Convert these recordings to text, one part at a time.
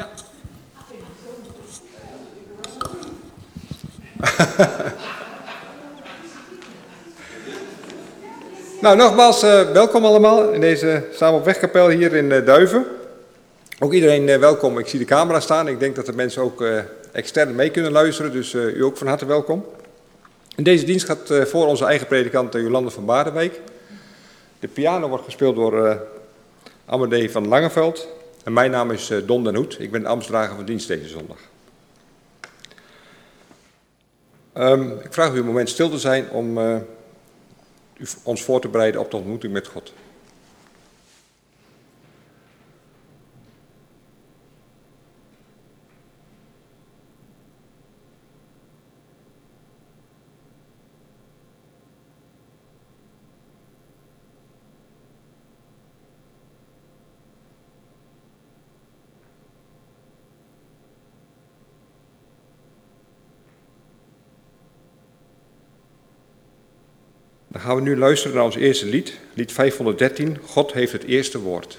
Nou, nogmaals, uh, welkom allemaal in deze Samen op Wegkapel hier in uh, Duiven. Ook iedereen uh, welkom. Ik zie de camera staan. Ik denk dat de mensen ook extern mee kunnen luisteren, dus u ook van harte welkom. In deze dienst gaat voor onze eigen predikant Jolande van Baardenwijk. De piano wordt gespeeld door Amadee van Langeveld. Mijn naam is Don den Hoed. Ik ben ambtsdrager van dienst deze zondag. Um, ik vraag u een moment stil te zijn om uh, ons voor te bereiden op de ontmoeting met God. Dan gaan we nu luisteren naar ons eerste lied, lied 513. God heeft het eerste woord.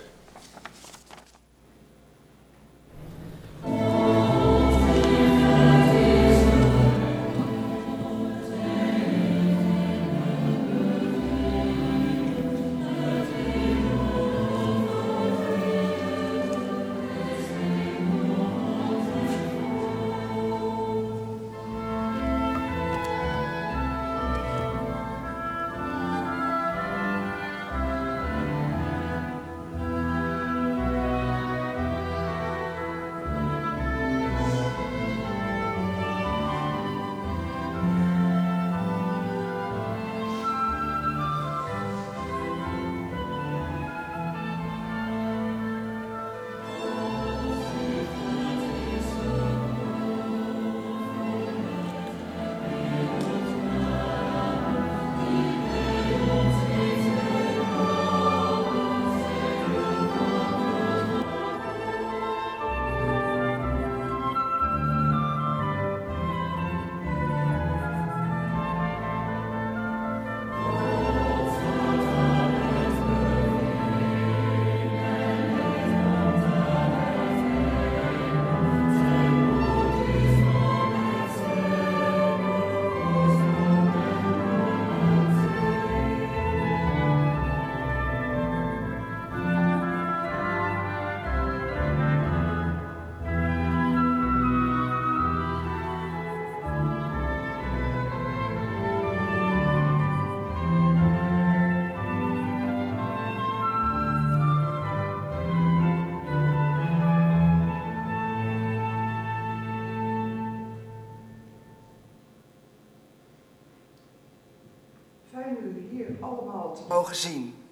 Mogen zien.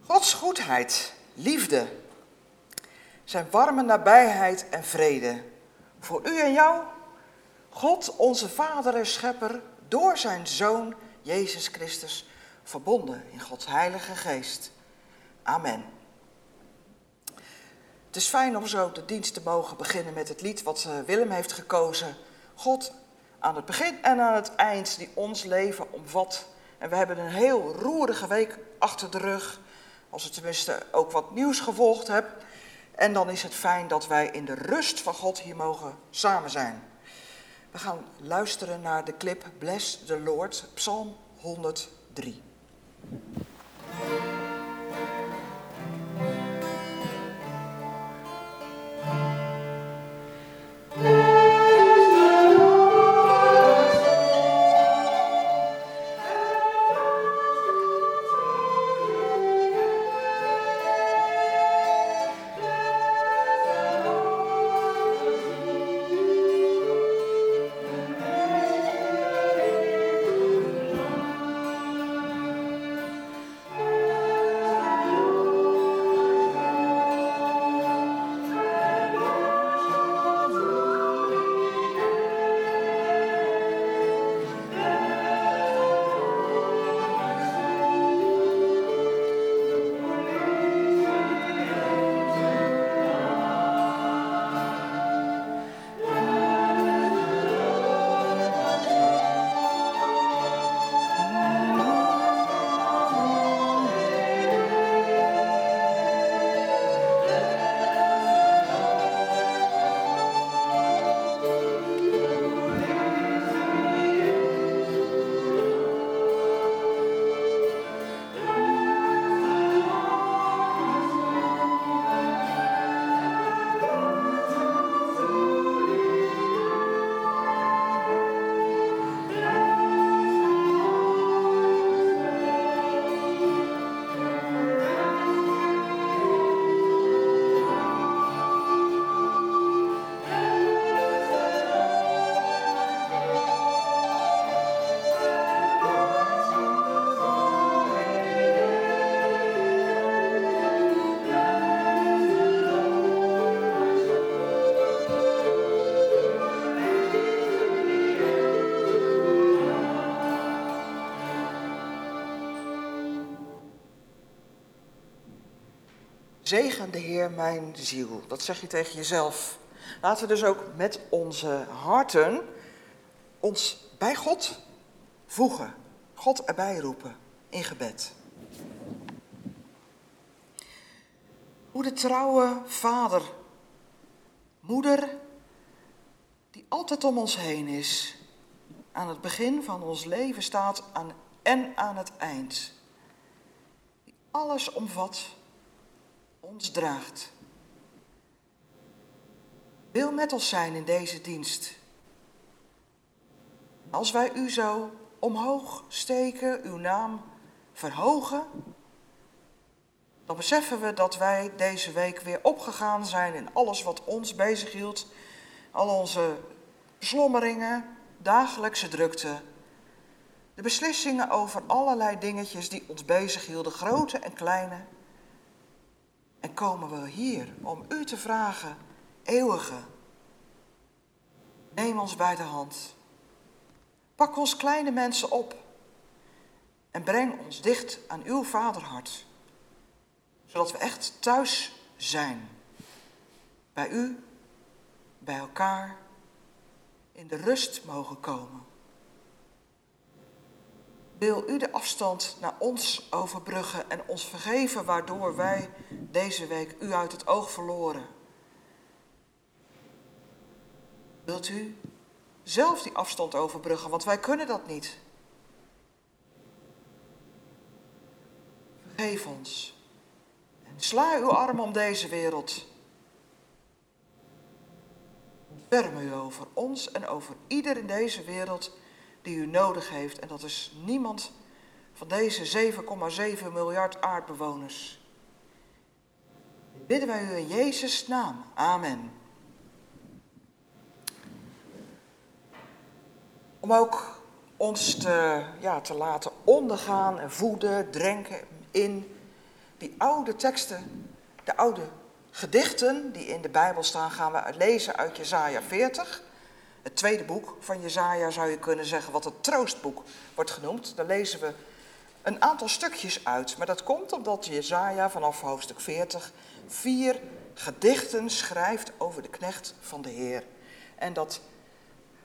Gods goedheid, liefde, zijn warme nabijheid en vrede voor u en jou, God onze Vader en Schepper, door zijn Zoon Jezus Christus, verbonden in Gods Heilige Geest. Amen. Het is fijn om zo de dienst te mogen beginnen met het lied wat eh, Willem heeft gekozen. God aan het begin en aan het eind, die ons leven omvat en we hebben een heel roerige week achter de rug. Als je tenminste ook wat nieuws gevolgd hebt. En dan is het fijn dat wij in de rust van God hier mogen samen zijn. We gaan luisteren naar de clip Bless the Lord, Psalm 103. Zegen de Heer mijn ziel. Dat zeg je tegen jezelf. Laten we dus ook met onze harten ons bij God voegen. God erbij roepen in gebed. Hoe de trouwe vader, moeder, die altijd om ons heen is, aan het begin van ons leven staat aan, en aan het eind. Die alles omvat, ons draagt. Wil met ons zijn in deze dienst. Als wij u zo omhoog steken, uw naam verhogen, dan beseffen we dat wij deze week weer opgegaan zijn in alles wat ons bezighield. Al onze slommeringen, dagelijkse drukte. De beslissingen over allerlei dingetjes die ons bezighielden, grote en kleine. En komen we hier om u te vragen, eeuwige. Neem ons bij de hand. Pak ons kleine mensen op en breng ons dicht aan uw vaderhart, zodat we echt thuis zijn. Bij u, bij elkaar, in de rust mogen komen. Wil u de afstand naar ons overbruggen en ons vergeven waardoor wij deze week u uit het oog verloren? Wilt u zelf die afstand overbruggen, want wij kunnen dat niet. Vergeef ons. En sla uw arm om deze wereld. Ontferm u over ons en over ieder in deze wereld die u nodig heeft. En dat is niemand van deze 7,7 miljard aardbewoners. Bidden wij u in Jezus' naam. Amen. Om ook ons te, ja, te laten ondergaan en voeden, drenken in die oude teksten, de oude gedichten die in de Bijbel staan, gaan we lezen uit Jezaja 40. Het tweede boek van Jezaja zou je kunnen zeggen, wat het troostboek wordt genoemd. Daar lezen we een aantal stukjes uit. Maar dat komt omdat Jezaja vanaf hoofdstuk 40 vier gedichten schrijft over de knecht van de Heer. En dat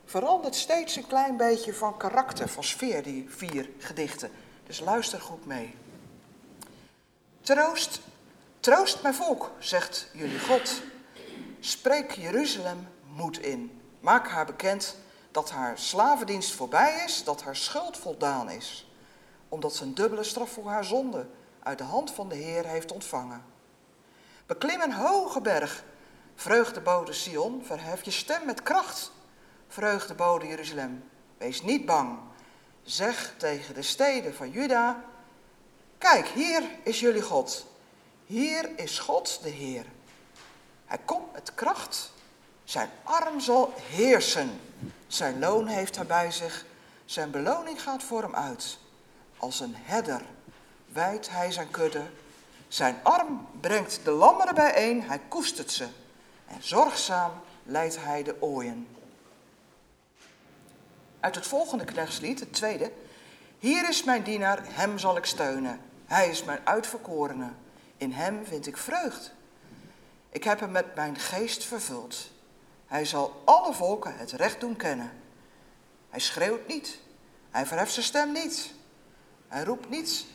verandert steeds een klein beetje van karakter, van sfeer, die vier gedichten. Dus luister goed mee. Troost, troost mijn volk, zegt jullie God. Spreek Jeruzalem moed in. Maak haar bekend dat haar slavendienst voorbij is, dat haar schuld voldaan is. Omdat ze een dubbele straf voor haar zonde uit de hand van de Heer heeft ontvangen. Beklim een hoge berg, vreugdebode Sion, verhef je stem met kracht vreugdebode Jeruzalem, wees niet bang. Zeg tegen de steden van Juda, kijk, hier is jullie God. Hier is God de Heer. Hij komt met kracht. Zijn arm zal heersen. Zijn loon heeft hij bij zich. Zijn beloning gaat voor hem uit. Als een herder wijdt hij zijn kudde. Zijn arm brengt de lammeren bijeen. Hij koestert ze. En zorgzaam leidt hij de ooien. Uit het volgende knechtslied, het tweede. Hier is mijn dienaar, hem zal ik steunen. Hij is mijn uitverkorene. In hem vind ik vreugd. Ik heb hem met mijn geest vervuld. Hij zal alle volken het recht doen kennen. Hij schreeuwt niet. Hij verheft zijn stem niet. Hij roept niets.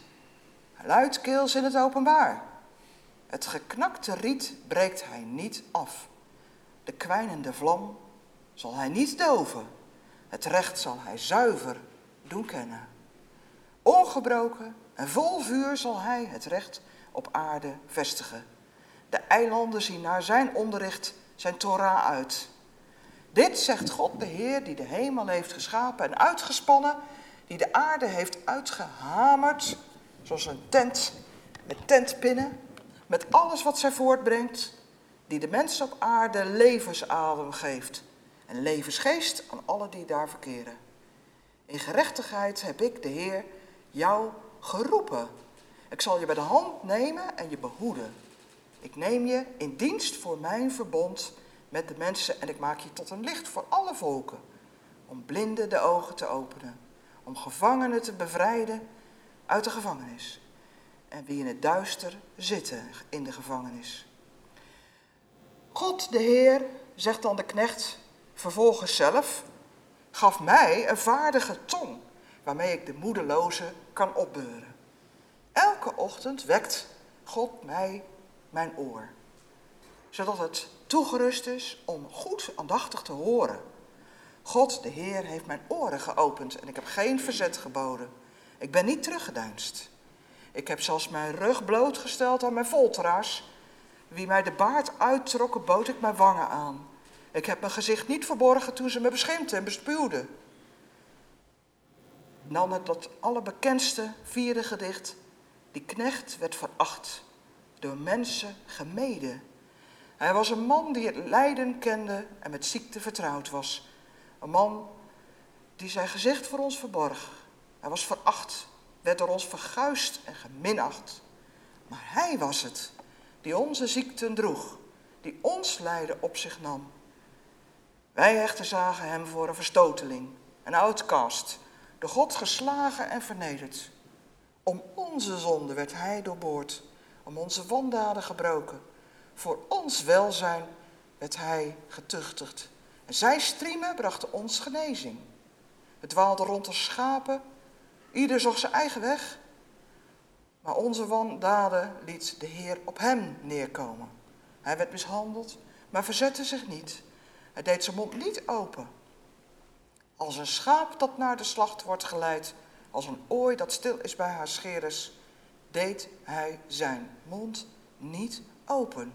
Hij luidkeels in het openbaar. Het geknakte riet breekt hij niet af. De kwijnende vlam zal hij niet doven. Het recht zal hij zuiver doen kennen. Ongebroken en vol vuur zal hij het recht op aarde vestigen. De eilanden zien naar zijn onderricht, zijn Torah uit. Dit zegt God de Heer die de hemel heeft geschapen en uitgespannen, die de aarde heeft uitgehamerd, zoals een tent met tentpinnen, met alles wat zij voortbrengt, die de mens op aarde levensadem geeft en levensgeest aan alle die daar verkeren. In gerechtigheid heb ik, de Heer, jou geroepen. Ik zal je bij de hand nemen en je behoeden. Ik neem je in dienst voor mijn verbond met de mensen en ik maak je tot een licht voor alle volken. Om blinden de ogen te openen, om gevangenen te bevrijden uit de gevangenis. en wie in het duister zitten in de gevangenis. God de Heer, zegt dan de knecht vervolgens zelf, gaf mij een vaardige tong waarmee ik de moedeloze kan opbeuren. Elke ochtend wekt God mij mijn oor, zodat het toegerust is om goed aandachtig te horen. God, de Heer, heeft mijn oren geopend en ik heb geen verzet geboden. Ik ben niet teruggedeinst. Ik heb zelfs mijn rug blootgesteld aan mijn folteraars. Wie mij de baard uittrokken, bood ik mijn wangen aan. Ik heb mijn gezicht niet verborgen toen ze me beschimpten en bespuwden. Dan het dat allerbekendste vierde gedicht. Die knecht werd veracht, door mensen gemeden. Hij was een man die het lijden kende en met ziekte vertrouwd was. Een man die zijn gezicht voor ons verborg. Hij was veracht, werd door ons verguist en geminacht. Maar hij was het die onze ziekten droeg, die ons lijden op zich nam. Wij echter zagen hem voor een verstoteling, een outcast, door God geslagen en vernederd. Om onze zonde werd hij doorboord, om onze wandaden gebroken. Voor ons welzijn werd hij getuchtigd. En zijn striemen brachten ons genezing. Het dwaalde rond als schapen, ieder zocht zijn eigen weg. Maar onze wandaden liet de Heer op hem neerkomen. Hij werd mishandeld, maar verzette zich niet. Hij deed zijn mond niet open. Als een schaap dat naar de slacht wordt geleid, als een ooi dat stil is bij haar scheres, deed hij zijn mond niet open.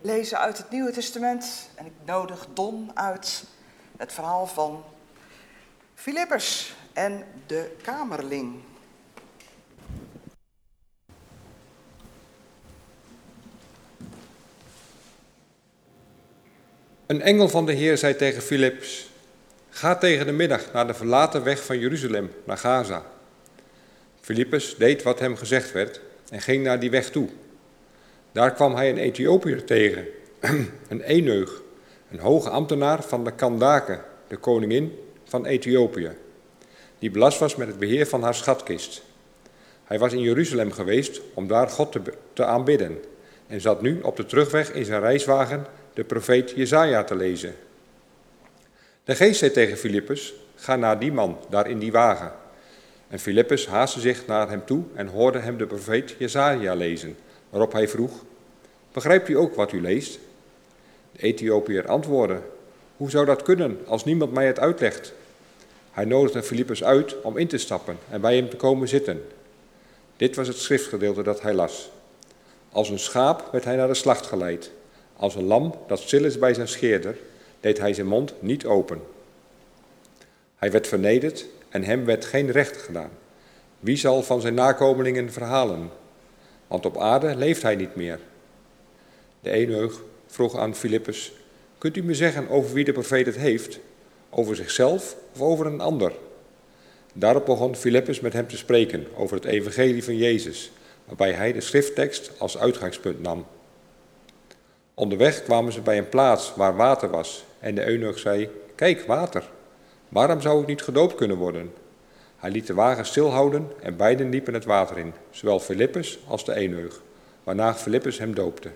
Lezen uit het Nieuwe Testament en ik nodig Don uit het verhaal van Filippus en de Kamerling. Een engel van de Heer zei tegen Filips: Ga tegen de middag naar de verlaten weg van Jeruzalem, naar Gaza. Filippus deed wat hem gezegd werd en ging naar die weg toe. Daar kwam hij een Ethiopiër tegen, een Eneug, een hoge ambtenaar van de Kandake, de koningin van Ethiopië, die belast was met het beheer van haar schatkist. Hij was in Jeruzalem geweest om daar God te, aanbidden en zat nu op de terugweg in zijn reiswagen de profeet Jezaja te lezen. De geest zei tegen Filippus, ga naar die man, daar in die wagen. En Filippus haastte zich naar hem toe en hoorde hem de profeet Jezaja lezen, waarop hij vroeg, begrijpt u ook wat u leest? De Ethiopiër antwoordde, hoe zou dat kunnen als niemand mij het uitlegt? Hij nodigde Filippus uit om in te stappen en bij hem te komen zitten. Dit was het schriftgedeelte dat hij las. Als een schaap werd hij naar de slacht geleid. Als een lam dat stil is bij zijn scheerder, deed hij zijn mond niet open. Hij werd vernederd en hem werd geen recht gedaan. Wie zal van zijn nakomelingen verhalen? Want op aarde leeft hij niet meer. De eenheug vroeg aan Filippus: Kunt u me zeggen over wie de profeet het heeft? Over zichzelf of over een ander? Daarop begon Filippus met hem te spreken over het evangelie van Jezus, waarbij hij de schrifttekst als uitgangspunt nam. Onderweg kwamen ze bij een plaats waar water was en de eunuch zei, kijk, water. Waarom zou ik niet gedoopt kunnen worden? Hij liet de wagen stilhouden en beiden liepen het water in, zowel Filippus als de eunuch, waarna Filippus hem doopte.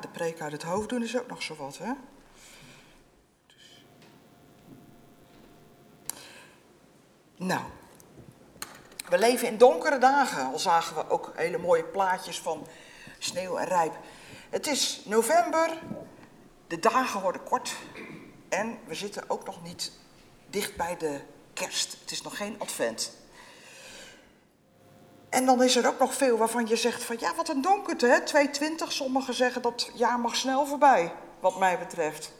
De preek uit het hoofd doen is ook nog zo wat, hè? Dus. Nou, we leven in donkere dagen. Al zagen we ook hele mooie plaatjes van sneeuw en rijp. Het is november, de dagen worden kort en we zitten ook nog niet dicht bij de kerst. Het is nog geen advent. En dan is er ook nog veel waarvan je zegt van ja, wat een donkerte, hè? 220. Sommigen zeggen dat jaar mag snel voorbij, wat mij betreft.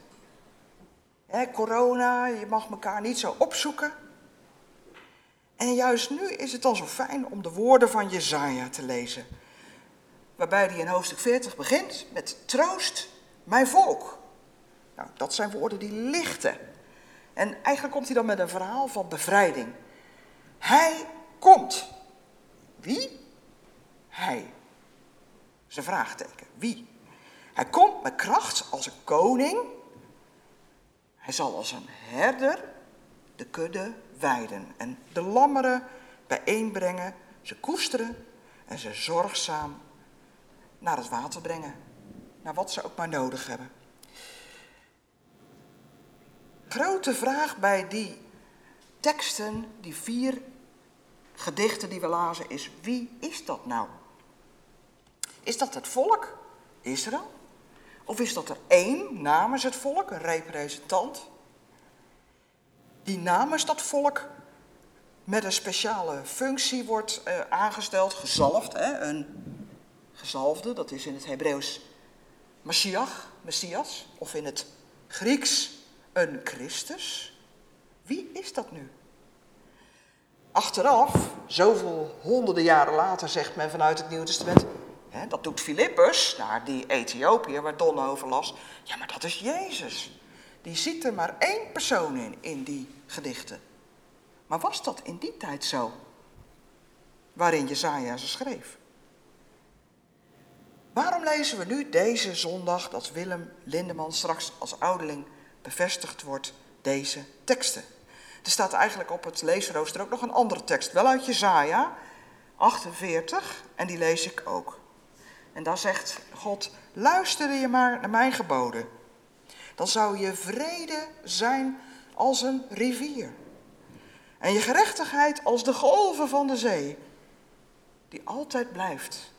Corona, je mag elkaar niet zo opzoeken. En juist nu is het dan zo fijn om de woorden van Jezaja te lezen. Waarbij hij in hoofdstuk 40 begint met troost mijn volk. Nou, dat zijn woorden die lichten. En eigenlijk komt hij dan met een verhaal van bevrijding. Hij komt. Wie? Hij. Dat is een vraagteken. Wie? Hij komt met kracht als een koning. Hij zal als een herder de kudde weiden en de lammeren bijeenbrengen, ze koesteren en ze zorgzaam naar het water brengen, naar wat ze ook maar nodig hebben. Grote vraag bij die teksten, die vier gedichten die we lazen, is wie is dat nou? Is dat het volk, Israël? Of is dat er één namens het volk, een representant? Die namens dat volk met een speciale functie wordt uh, aangesteld, gezalfd. Hè? Een gezalfde, dat is in het Hebreeuws Messias, Messias, of in het Grieks een Christus. Wie is dat nu? Achteraf, zoveel honderden jaren later, zegt men vanuit het Nieuwe Testament, hè, dat doet Filippus, naar die Ethiopiër waar Don over las. Ja, maar dat is Jezus. Die ziet er maar één persoon in, in die gedichten. Maar was dat in die tijd zo? Waarin Jezaja ze schreef. Waarom lezen we nu deze zondag dat Willem Lindeman straks als ouderling bevestigd wordt, deze teksten? Er staat eigenlijk op het leesrooster ook nog een andere tekst, wel uit Jezaja 48, en die lees ik ook. En daar zegt God, luister je maar naar mijn geboden. Dan zou je vrede zijn als een rivier. En je gerechtigheid als de golven van de zee, die altijd blijft.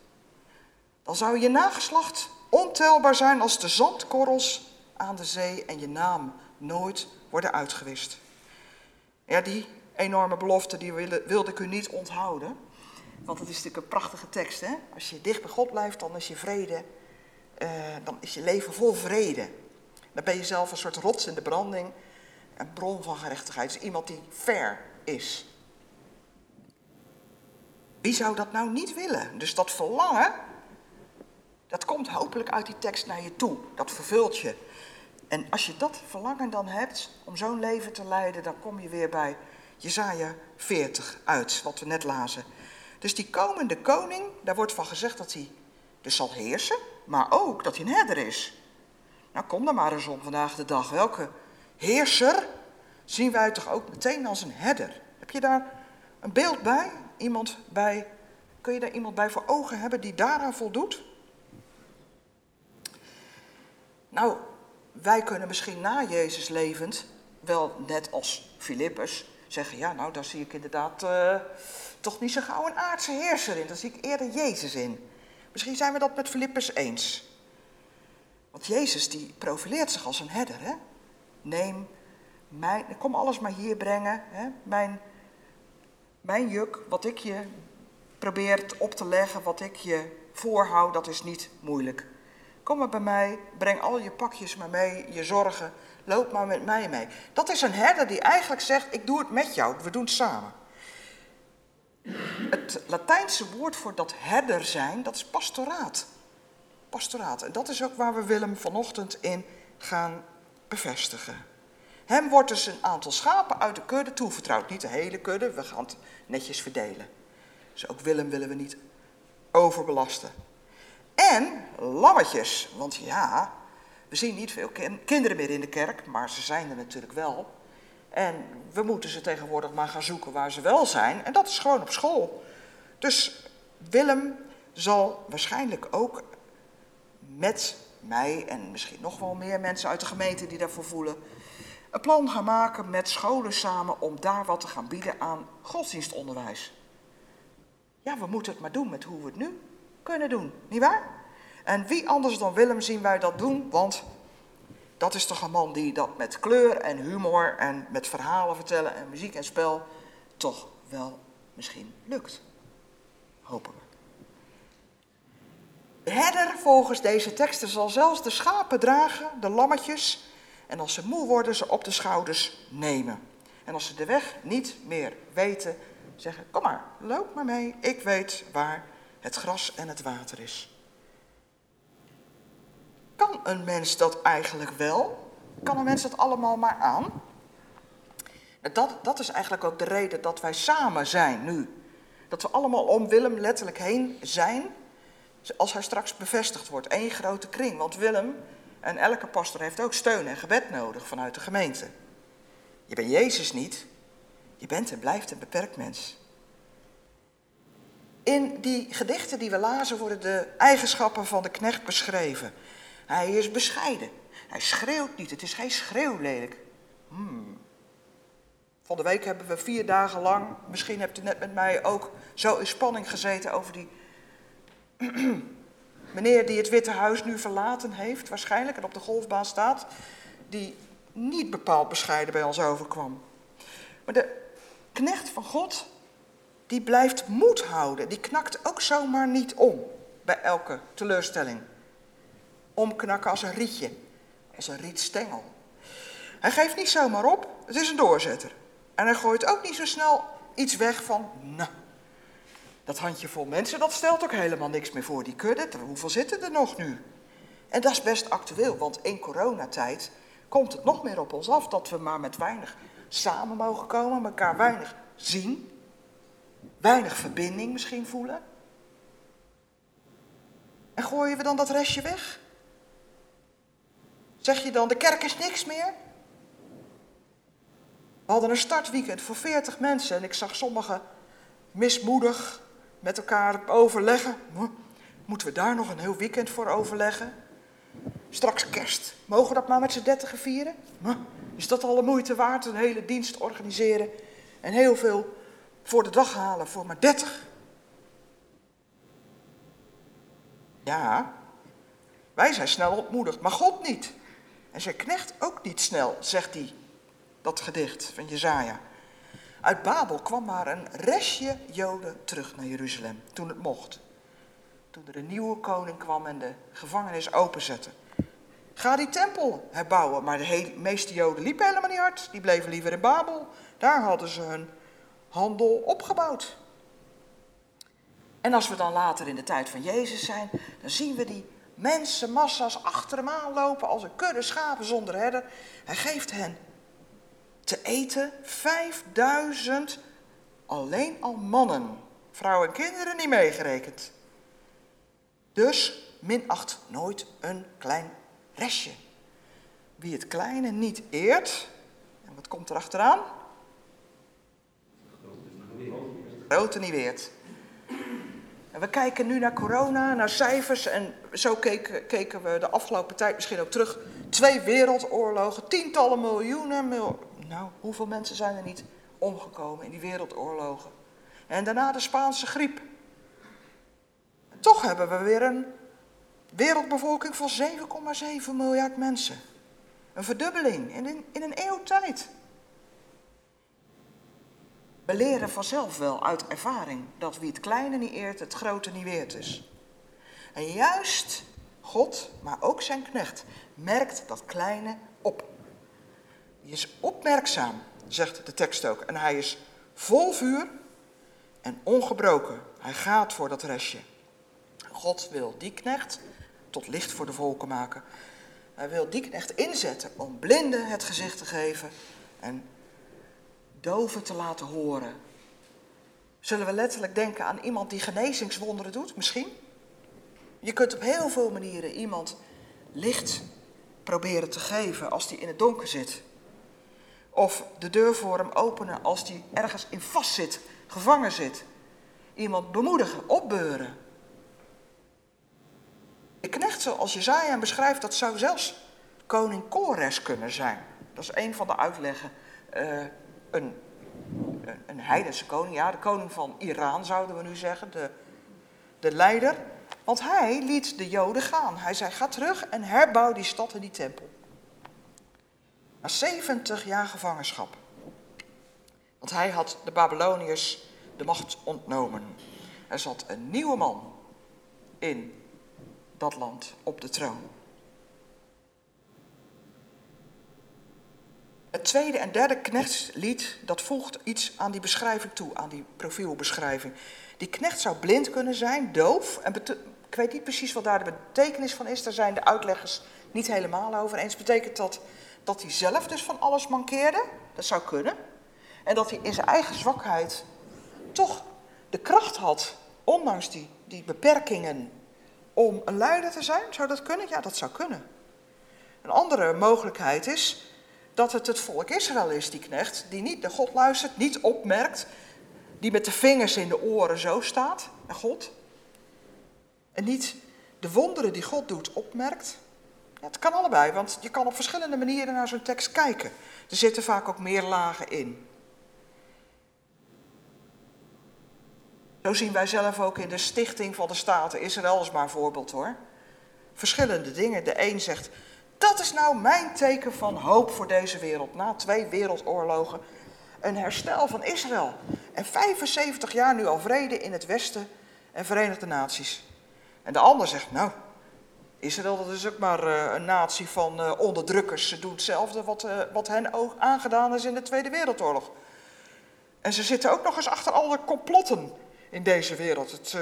Dan zou je nageslacht ontelbaar zijn als de zandkorrels aan de zee en je naam nooit worden uitgewist. Ja, die enorme belofte die wilde, ik u niet onthouden. Want het is natuurlijk een prachtige tekst. Hè? Als je dicht bij God blijft, dan is je vrede, uh, dan is je leven vol vrede. Dan ben je zelf een soort rots in de branding, een bron van gerechtigheid. Dus iemand die ver is. Wie zou dat nou niet willen? Dus dat verlangen, dat komt hopelijk uit die tekst naar je toe. Dat vervult je. En als je dat verlangen dan hebt om zo'n leven te leiden, dan kom je weer bij Jezaja 40 uit, wat we net lazen. Dus die komende koning, daar wordt van gezegd dat hij dus zal heersen, maar ook dat hij een herder is. Nou, kom er maar eens om vandaag de dag. Welke heerser zien wij toch ook meteen als een herder? Heb je daar een beeld bij? Iemand bij? Kun je daar iemand bij voor ogen hebben die daaraan voldoet? Nou, wij kunnen misschien na Jezus levend, wel net als Filippus, zeggen: ja, nou, daar zie ik inderdaad uh, toch niet zo gauw een aardse heerser in. Daar zie ik eerder Jezus in. Misschien zijn we dat met Filippus eens. Want Jezus die profileert zich als een herder. Hè? Neem mijn, kom alles maar hier brengen. Hè? Mijn, mijn juk, wat ik je probeert op te leggen, wat ik je voorhoud, dat is niet moeilijk. Kom maar bij mij, breng al je pakjes maar mee, je zorgen, loop maar met mij mee. Dat is een herder die eigenlijk zegt, ik doe het met jou, we doen het samen. Het Latijnse woord voor dat herder zijn, dat is pastoraat. Pastoraat. En dat is ook waar we Willem vanochtend in gaan bevestigen. Hem wordt dus een aantal schapen uit de kudde toevertrouwd. Niet de hele kudde, we gaan het netjes verdelen. Dus ook Willem willen we niet overbelasten. En lammetjes, want ja, we zien niet veel kinderen meer in de kerk, maar ze zijn er natuurlijk wel. En we moeten ze tegenwoordig maar gaan zoeken waar ze wel zijn. En dat is gewoon op school. Dus Willem zal waarschijnlijk ook met mij en misschien nog wel meer mensen uit de gemeente die daarvoor voelen, een plan gaan maken met scholen samen om daar wat te gaan bieden aan godsdienstonderwijs. Ja, we moeten het maar doen met hoe we het nu kunnen doen, nietwaar? En wie anders dan Willem zien wij dat doen, want dat is toch een man die dat met kleur en humor en met verhalen vertellen en muziek en spel toch wel misschien lukt. Hopen we. De herder volgens deze teksten zal zelfs de schapen dragen, de lammetjes, en als ze moe worden, ze op de schouders nemen. En als ze de weg niet meer weten, zeggen: Kom maar, loop maar mee, ik weet waar het gras en het water is. Kan een mens dat eigenlijk wel? Kan een mens dat allemaal maar aan? Dat, dat is eigenlijk ook de reden dat wij samen zijn nu. Dat we allemaal om Willem letterlijk heen zijn, als hij straks bevestigd wordt. Eén grote kring. Want Willem en elke pastor heeft ook steun en gebed nodig vanuit de gemeente. Je bent Jezus niet. Je bent en blijft een beperkt mens. In die gedichten die we lazen worden de eigenschappen van de knecht beschreven. Hij is bescheiden. Hij schreeuwt niet. Het is geen schreeuwlelijk. Hmm. Van de week hebben we vier dagen lang, misschien hebt u net met mij ook zo in spanning gezeten over die meneer die het Witte Huis nu verlaten heeft, waarschijnlijk, en op de golfbaan staat, die niet bepaald bescheiden bij ons overkwam. Maar de knecht van God, die blijft moed houden. Die knakt ook zomaar niet om bij elke teleurstelling. Omknakken als een rietje, als een rietstengel. Hij geeft niet zomaar op, het is een doorzetter. En hij gooit ook niet zo snel iets weg van, nou, dat handjevol mensen, dat stelt ook helemaal niks meer voor die kudde. Hoeveel zitten er nog nu? En dat is best actueel, want in coronatijd komt het nog meer op ons af dat we maar met weinig samen mogen komen, elkaar weinig zien, weinig verbinding misschien voelen. En gooien we dan dat restje weg? Zeg je dan, de kerk is niks meer? We hadden een startweekend voor 40 mensen en ik zag sommigen mismoedig met elkaar overleggen. Moeten we daar nog een heel weekend voor overleggen? Straks kerst, mogen we dat maar met z'n dertigen vieren? Is dat al de moeite waard, een hele dienst organiseren? En heel veel voor de dag halen voor maar 30. Ja, wij zijn snel ontmoedigd, maar God niet. En zijn knecht ook niet snel, zegt hij, dat gedicht van Jezaja. Uit Babel kwam maar een restje Joden terug naar Jeruzalem, toen het mocht. Toen er een nieuwe koning kwam en de gevangenis openzette. Ga die tempel herbouwen. Maar de meeste Joden liepen helemaal niet hard. Die bleven liever in Babel. Daar hadden ze hun handel opgebouwd. En als we dan later in de tijd van Jezus zijn, dan zien we die mensenmassa's achter hem aanlopen als een kudde schapen zonder herder. Hij geeft hen te eten 5000 alleen al mannen, vrouwen en kinderen niet meegerekend. Dus minacht nooit een klein restje. Wie het kleine niet eert, en wat komt er achteraan? Grote niet weert. En we kijken nu naar corona, naar cijfers en zo keken, keken we de afgelopen tijd misschien ook terug. Twee wereldoorlogen, tientallen miljoenen, nou hoeveel mensen zijn er niet omgekomen in die wereldoorlogen. En daarna de Spaanse griep. toch hebben we weer een wereldbevolking van 7,7 miljard mensen. Een verdubbeling in een, in een eeuw tijd. We leren vanzelf wel uit ervaring dat wie het kleine niet eert, het grote niet weert is. En juist God, maar ook zijn knecht, merkt dat kleine op. Die is opmerkzaam, zegt de tekst ook. En hij is vol vuur en ongebroken. Hij gaat voor dat restje. God wil die knecht tot licht voor de volken maken. Hij wil die knecht inzetten om blinden het gezicht te geven en doven te laten horen. Zullen we letterlijk denken aan iemand die genezingswonderen doet? Misschien. Je kunt op heel veel manieren iemand licht proberen te geven als die in het donker zit. Of de deur voor hem openen als die ergens in vast zit, gevangen zit. Iemand bemoedigen, opbeuren. De knecht zoals Jezaja hem beschrijft, dat zou zelfs koning Kores kunnen zijn. Dat is een van de uitleggen. Uh, een, een heidense koning, ja, de koning van Iran zouden we nu zeggen, de, de leider. Want hij liet de Joden gaan. Hij zei, ga terug en herbouw die stad en die tempel. Na 70 jaar gevangenschap. Want hij had de Babyloniërs de macht ontnomen. Er zat een nieuwe man in dat land op de troon. Het tweede en derde knechtslied, dat voegt iets aan die beschrijving toe, aan die profielbeschrijving. Die knecht zou blind kunnen zijn, doof. En ik weet niet precies wat daar de betekenis van is. Daar zijn de uitleggers niet helemaal over eens. Betekent dat dat hij zelf dus van alles mankeerde? Dat zou kunnen. En dat hij in zijn eigen zwakheid toch de kracht had, ondanks die, die beperkingen, om een leider te zijn? Zou dat kunnen? Ja, dat zou kunnen. Een andere mogelijkheid is dat het het volk Israël is, die knecht, die niet naar God luistert, niet opmerkt, die met de vingers in de oren zo staat naar God. En niet de wonderen die God doet opmerkt. Ja, het kan allebei, want je kan op verschillende manieren naar zo'n tekst kijken. Er zitten vaak ook meer lagen in. Zo zien wij zelf ook in de stichting van de Staten Israël is maar een voorbeeld hoor. Verschillende dingen. De een zegt, dat is nou mijn teken van hoop voor deze wereld. Na twee wereldoorlogen een herstel van Israël. En 75 jaar nu al vrede in het Westen en Verenigde Naties. En de ander zegt, nou, Israël dat is ook maar uh, een natie van uh, onderdrukkers. Ze doen hetzelfde wat, uh, wat hen ook aangedaan is in de Tweede Wereldoorlog. En ze zitten ook nog eens achter alle complotten in deze wereld. Het,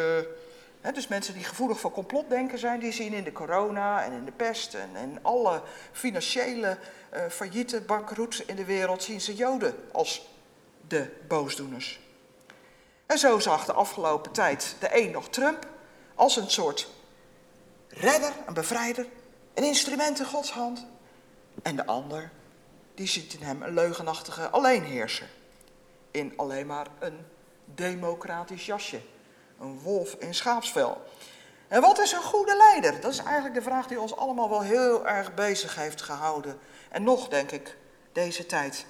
dus mensen die gevoelig voor complotdenken zijn, die zien in de corona en in de pest en in alle financiële uh, failliete, bankroet in de wereld, zien ze Joden als de boosdoeners. En zo zag de afgelopen tijd de een nog Trump als een soort redder, een bevrijder, een instrument in Gods hand. En de ander, die ziet in hem een leugenachtige alleenheerser. In alleen maar een democratisch jasje. Een wolf in schaapsvel. En wat is een goede leider? Dat is eigenlijk de vraag die ons allemaal wel heel erg bezig heeft gehouden. En nog, denk ik, deze tijd.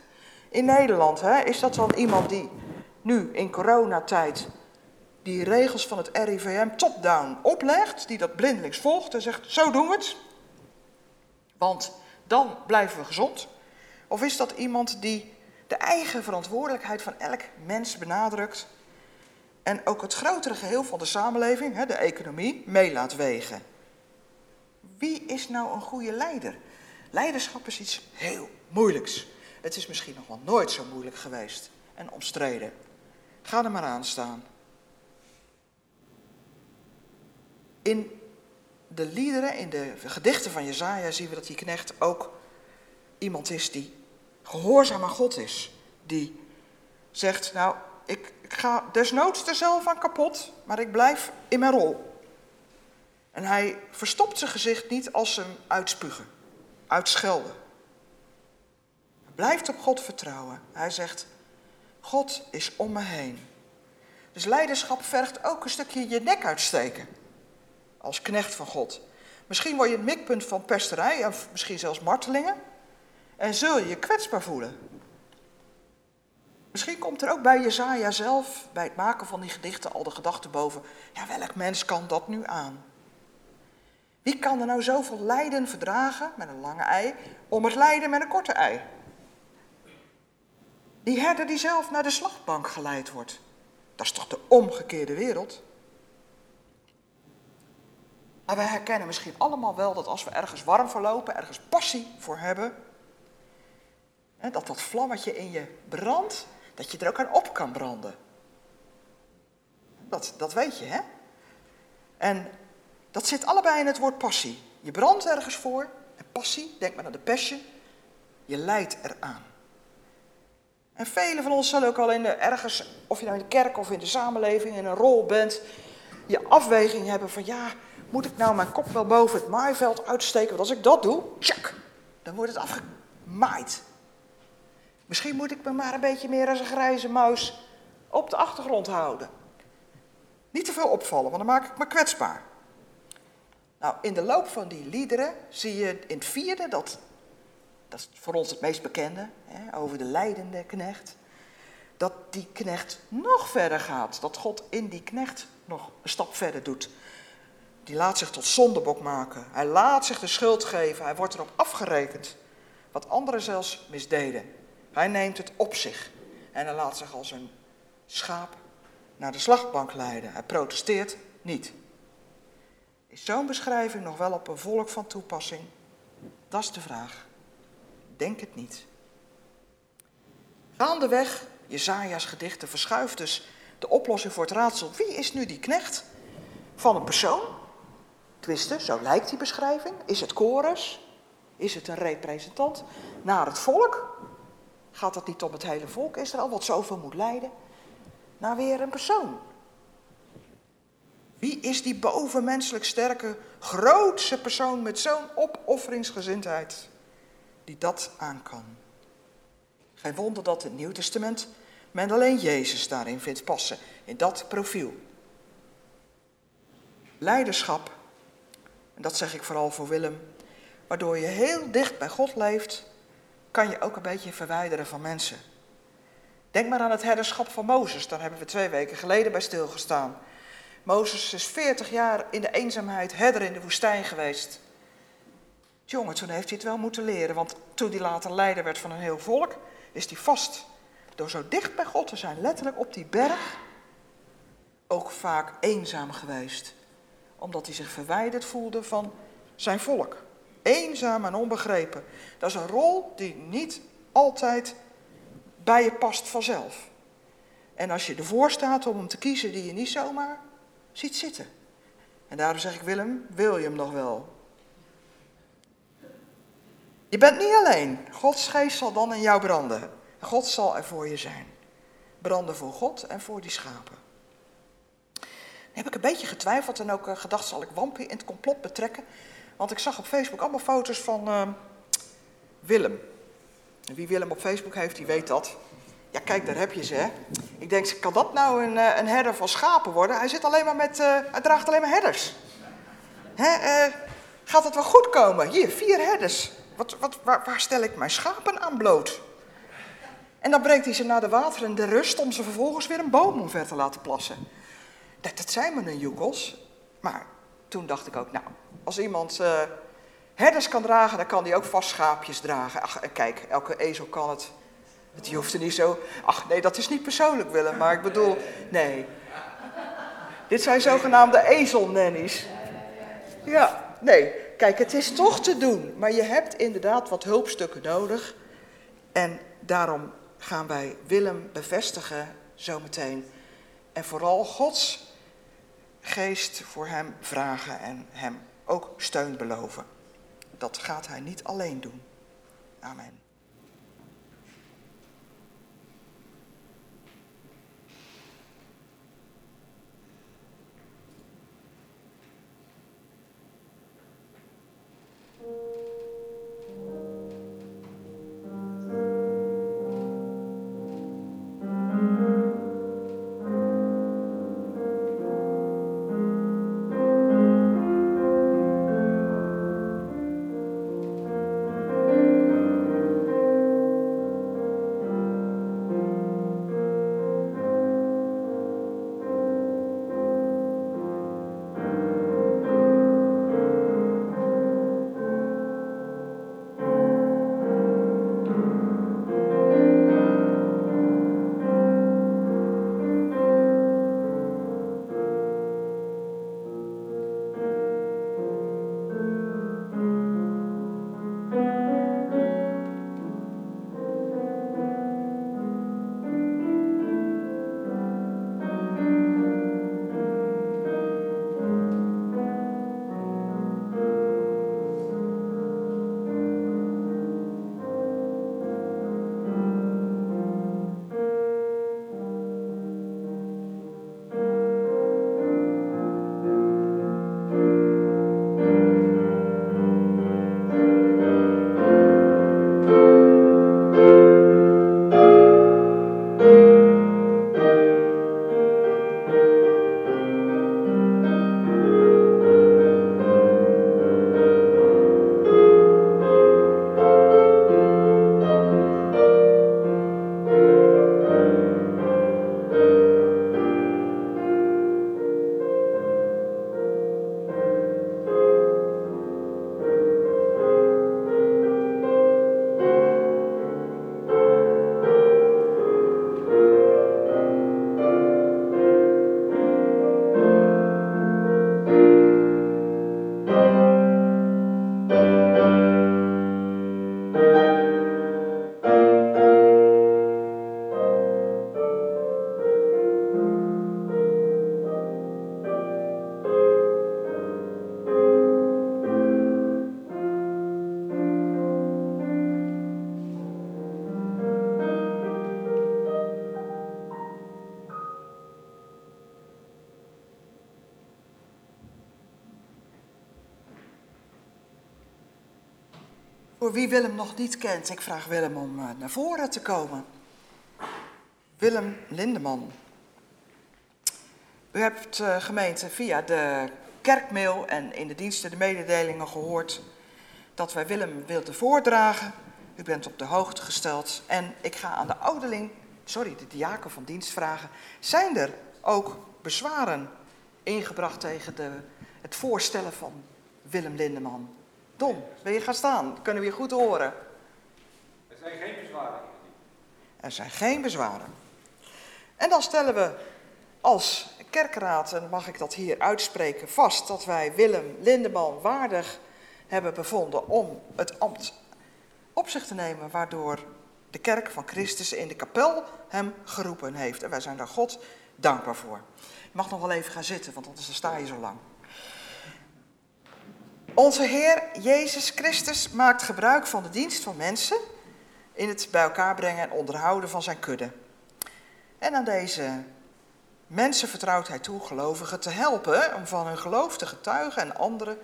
in Nederland, hè, is dat dan iemand die nu in coronatijd die regels van het RIVM top-down oplegt, die dat blindelings volgt en zegt, zo doen we het, want dan blijven we gezond? Of is dat iemand die de eigen verantwoordelijkheid van elk mens benadrukt en ook het grotere geheel van de samenleving, de economie, mee laat wegen? Wie is nou een goede leider? Leiderschap is iets heel moeilijks. Het is misschien nog wel nooit zo moeilijk geweest en omstreden. Ga er maar aan staan. In de liederen, in de gedichten van Jezaja zien we dat die knecht ook iemand is die gehoorzaam aan God is. Die zegt, nou, ik, ga desnoods er zelf aan kapot, maar ik blijf in mijn rol. En hij verstopt zijn gezicht niet als ze hem uitspugen, uitschelden. Hij blijft op God vertrouwen. Hij zegt, God is om me heen. Dus leiderschap vergt ook een stukje je nek uitsteken. Als knecht van God. Misschien word je het mikpunt van pesterij, of misschien zelfs martelingen. En zul je je kwetsbaar voelen. Misschien komt er ook bij Jezaja zelf, bij het maken van die gedichten, al de gedachte boven. Ja, welk mens kan dat nu aan? Wie kan er nou zoveel lijden verdragen met een lange ei, om het lijden met een korte ei? Die herder die zelf naar de slagbank geleid wordt. Dat is toch de omgekeerde wereld? Maar wij herkennen misschien allemaal wel dat als we ergens warm voor lopen, ergens passie voor hebben, dat dat vlammetje in je brandt, dat je er ook aan op kan branden. Dat, dat weet je, hè? En dat zit allebei in het woord passie. Je brandt ergens voor, en passie, denk maar aan de passion, je leidt eraan. En velen van ons zullen ook al in de, ergens, of je nou in de kerk of in de samenleving, in een rol bent, je afweging hebben van ja, moet ik nou mijn kop wel boven het maaiveld uitsteken? Want als ik dat doe, tjak, dan wordt het afgemaaid. Misschien moet ik me maar een beetje meer als een grijze muis op de achtergrond houden. Niet te veel opvallen, want dan maak ik me kwetsbaar. Nou, in de loop van die liederen zie je in het vierde, dat, dat is voor ons het meest bekende, hè, over de leidende knecht, dat die knecht nog verder gaat. Dat God in die knecht nog een stap verder doet. Die laat zich tot zondebok maken. Hij laat zich de schuld geven. Hij wordt erop afgerekend. Wat anderen zelfs misdeden. Hij neemt het op zich. En hij laat zich als een schaap naar de slagbank leiden. Hij protesteert niet. Is zo'n beschrijving nog wel op een volk van toepassing? Dat is de vraag. Denk het niet. Gaandeweg, Jezaja's gedichten verschuift dus de oplossing voor het raadsel. Wie is nu die knecht van een persoon? Tenminste, zo lijkt die beschrijving. Is het chorus? Is het een representant naar het volk? Gaat het niet om het hele volk Israël, wat zoveel moet lijden? Naar weer een persoon. Wie is die bovenmenselijk sterke, grootse persoon met zo'n opofferingsgezindheid die dat aan kan? Geen wonder dat het Nieuw Testament men alleen Jezus daarin vindt passen, in dat profiel. Leiderschap, en dat zeg ik vooral voor Willem, waardoor je heel dicht bij God leeft, kan je ook een beetje verwijderen van mensen. Denk maar aan het herderschap van Mozes, daar hebben we twee weken geleden bij stilgestaan. Mozes is 40 jaar in de eenzaamheid herder in de woestijn geweest. Jongen, toen heeft hij het wel moeten leren, want toen hij later leider werd van een heel volk, is hij vast door zo dicht bij God te zijn, letterlijk op die berg, ook vaak eenzaam geweest. Omdat hij zich verwijderd voelde van zijn volk. Eenzaam en onbegrepen. Dat is een rol die niet altijd bij je past vanzelf. En als je ervoor staat om hem te kiezen die je niet zomaar ziet zitten. En daarom zeg ik Willem, wil je hem nog wel? Je bent niet alleen. Gods geest zal dan in jou branden. God zal er voor je zijn. Branden voor God en voor die schapen. Dan heb ik een beetje getwijfeld en ook gedacht, zal ik Wampie in het complot betrekken? Want ik zag op Facebook allemaal foto's van uh, Willem. Wie Willem op Facebook heeft, die weet dat. Ja, kijk, daar heb je ze, hè. Ik denk, kan dat nou een, uh, een herder van schapen worden? Hij, zit alleen maar met, uh, hij draagt alleen maar herders. Hè, gaat het wel goed komen? Hier, vier herders. Wat, wat, waar, stel ik mijn schapen aan bloot? En dan brengt hij ze naar de water en de rust om ze vervolgens weer een boom omver te laten plassen. Dat, zijn me een joekels. Maar toen dacht ik ook, nou, als iemand uh, herders kan dragen, dan kan hij ook vast schaapjes dragen. Ach, kijk, elke ezel kan het. Je hoeft er niet zo. Ach nee, dat is niet persoonlijk willen, maar ik bedoel, nee. Dit zijn zogenaamde ezelnannies. Ja, nee. Kijk, het is toch te doen, maar je hebt inderdaad wat hulpstukken nodig. En daarom gaan wij Willem bevestigen zometeen. En vooral Gods geest voor hem vragen en hem ook steun beloven. Dat gaat hij niet alleen doen. Amen. Wie Willem nog niet kent, ik vraag Willem om eh, naar voren te komen. Willem Lindeman. U hebt uh, gemeente via de kerkmail en in de diensten de mededelingen gehoord dat wij Willem wilden voordragen. U bent op de hoogte gesteld en ik ga aan de ouderling, sorry, de diaken van dienst vragen. Zijn er ook bezwaren ingebracht tegen de, het voorstellen van Willem Lindeman? Don, ben je gaan staan? Kunnen we je goed horen? Er zijn geen bezwaren. Er zijn geen bezwaren. En dan stellen we als kerkraad, en mag ik dat hier uitspreken, vast dat wij Willem Lindeman waardig hebben bevonden om het ambt op zich te nemen, waardoor de kerk van Christus in de kapel hem geroepen heeft. En wij zijn daar God dankbaar voor. Je mag nog wel even gaan zitten, want anders sta je zo lang. Onze Heer Jezus Christus maakt gebruik van de dienst van mensen in het bij elkaar brengen en onderhouden van zijn kudde. En aan deze mensen vertrouwt hij toe gelovigen te helpen om van hun geloof te getuigen en anderen